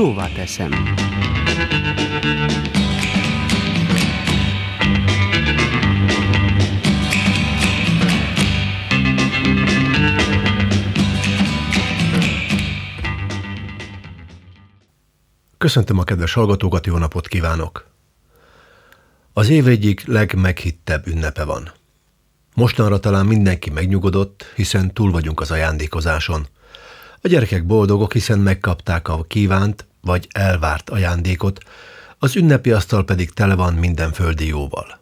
Szóvá teszem. Köszöntöm a kedves hallgatókat, jó napot kívánok! Az év egyik legmeghittebb ünnepe van. Mostanra talán mindenki megnyugodott, hiszen túl vagyunk az ajándékozáson. A gyerekek boldogok, hiszen megkapták a kívánt vagy elvárt ajándékot, az ünnepi asztal pedig tele van minden földi jóval.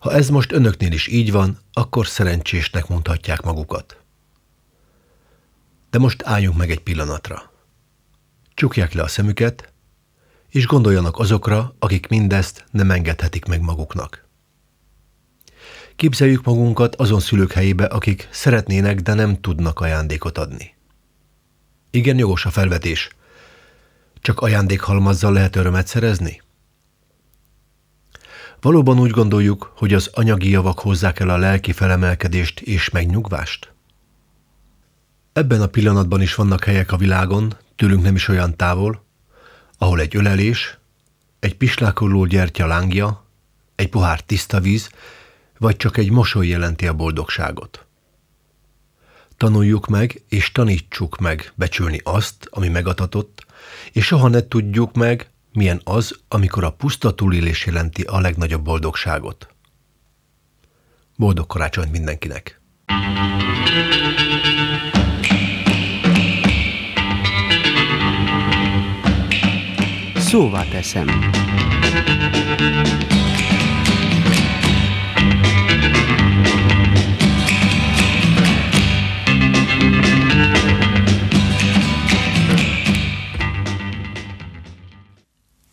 Ha ez most önöknél is így van, akkor szerencsésnek mondhatják magukat. De most álljunk meg egy pillanatra. Csukják le a szemüket, és gondoljanak azokra, akik mindezt nem engedhetik meg maguknak. Képzeljük magunkat azon szülők helyébe, akik szeretnének, de nem tudnak ajándékot adni. Igen, jogos a felvetés. Csak ajándékhalmazzal lehet örömet szerezni? Valóban úgy gondoljuk, hogy az anyagi javak hozzák el a lelki felemelkedést és megnyugvást? Ebben a pillanatban is vannak helyek a világon, tőlünk nem is olyan távol, ahol egy ölelés, egy pislákoló gyertya lángja, egy pohár tiszta víz, vagy csak egy mosoly jelenti a boldogságot. Tanuljuk meg és tanítsuk meg becsülni azt, ami megadatott, és soha ne tudjuk meg, milyen az, amikor a puszta túlélés jelenti a legnagyobb boldogságot. Boldog karácsonyt mindenkinek! Szóvá teszem.